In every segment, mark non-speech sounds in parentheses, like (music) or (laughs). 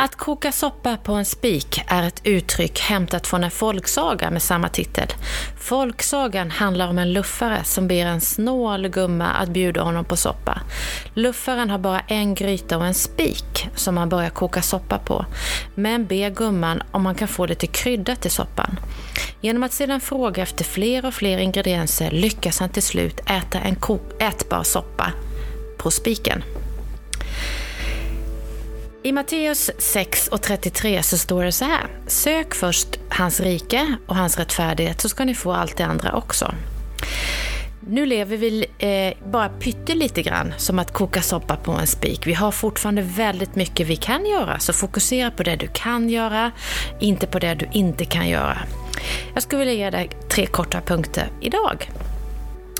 Att koka soppa på en spik är ett uttryck hämtat från en folksaga med samma titel. Folksagan handlar om en luffare som ber en snål gumma att bjuda honom på soppa. Luffaren har bara en gryta och en spik som han börjar koka soppa på, men ber gumman om han kan få lite krydda till soppan. Genom att sedan fråga efter fler och fler ingredienser lyckas han till slut äta en ätbar soppa på spiken. I Matteus 6 och 33 så står det så här. Sök först hans rike och hans rättfärdighet så ska ni få allt det andra också. Nu lever vi eh, bara pyttelite grann som att koka soppa på en spik. Vi har fortfarande väldigt mycket vi kan göra, så fokusera på det du kan göra, inte på det du inte kan göra. Jag skulle vilja ge dig tre korta punkter idag.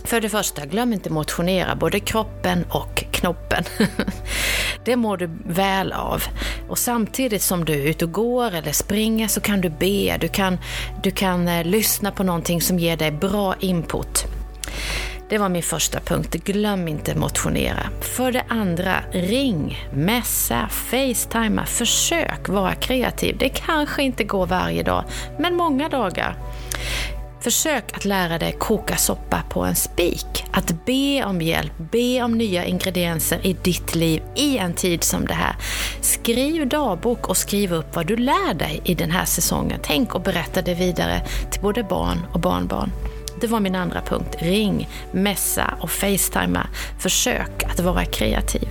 För det första, glöm inte motionera, både kroppen och knoppen. (laughs) Det mår du väl av. Och samtidigt som du är ute och går eller springer så kan du be, du kan, du kan eh, lyssna på någonting som ger dig bra input. Det var min första punkt. Glöm inte motionera. För det andra, ring, messa, facetima, försök vara kreativ. Det kanske inte går varje dag, men många dagar. Försök att lära dig koka soppa på en spik. Att be om hjälp, be om nya ingredienser i ditt liv i en tid som det här. Skriv dagbok och skriv upp vad du lär dig i den här säsongen. Tänk och berätta det vidare till både barn och barnbarn. Det var min andra punkt. Ring, messa och facetima. Försök att vara kreativ.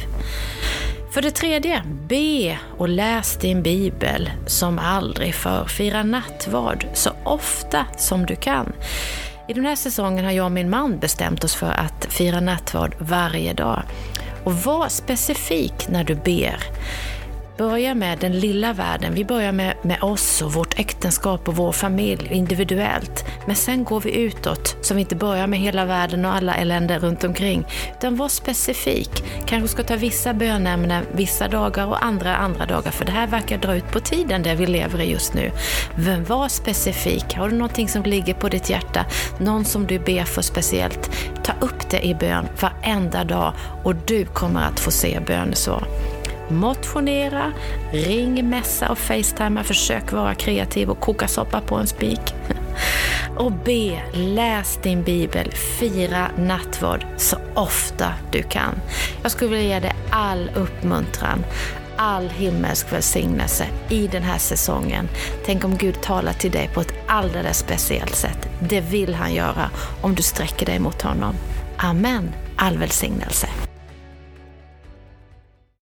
För det tredje, be och läs din bibel som aldrig förr. Fira nattvard så ofta som du kan. I den här säsongen har jag och min man bestämt oss för att fira nattvard varje dag. Och var specifik när du ber börja med den lilla världen. Vi börjar med, med oss och vårt äktenskap och vår familj individuellt. Men sen går vi utåt, så vi inte börjar med hela världen och alla eländer runt omkring. Utan var specifik. Kanske ska ta vissa bönämnen vissa dagar och andra andra dagar, för det här verkar dra ut på tiden, det vi lever i just nu. Men var specifik. Har du någonting som ligger på ditt hjärta, någon som du ber för speciellt, ta upp det i bön varenda dag och du kommer att få se bönesvar. Motionera, ring, mässa och facetima, försök vara kreativ och koka soppa på en spik. (laughs) Och be, läs din bibel, fira nattvard så ofta du kan. Jag skulle vilja ge dig all uppmuntran, all himmelsk välsignelse i den här säsongen. Tänk om Gud talar till dig på ett alldeles speciellt sätt. Det vill han göra om du sträcker dig mot honom. Amen. All välsignelse.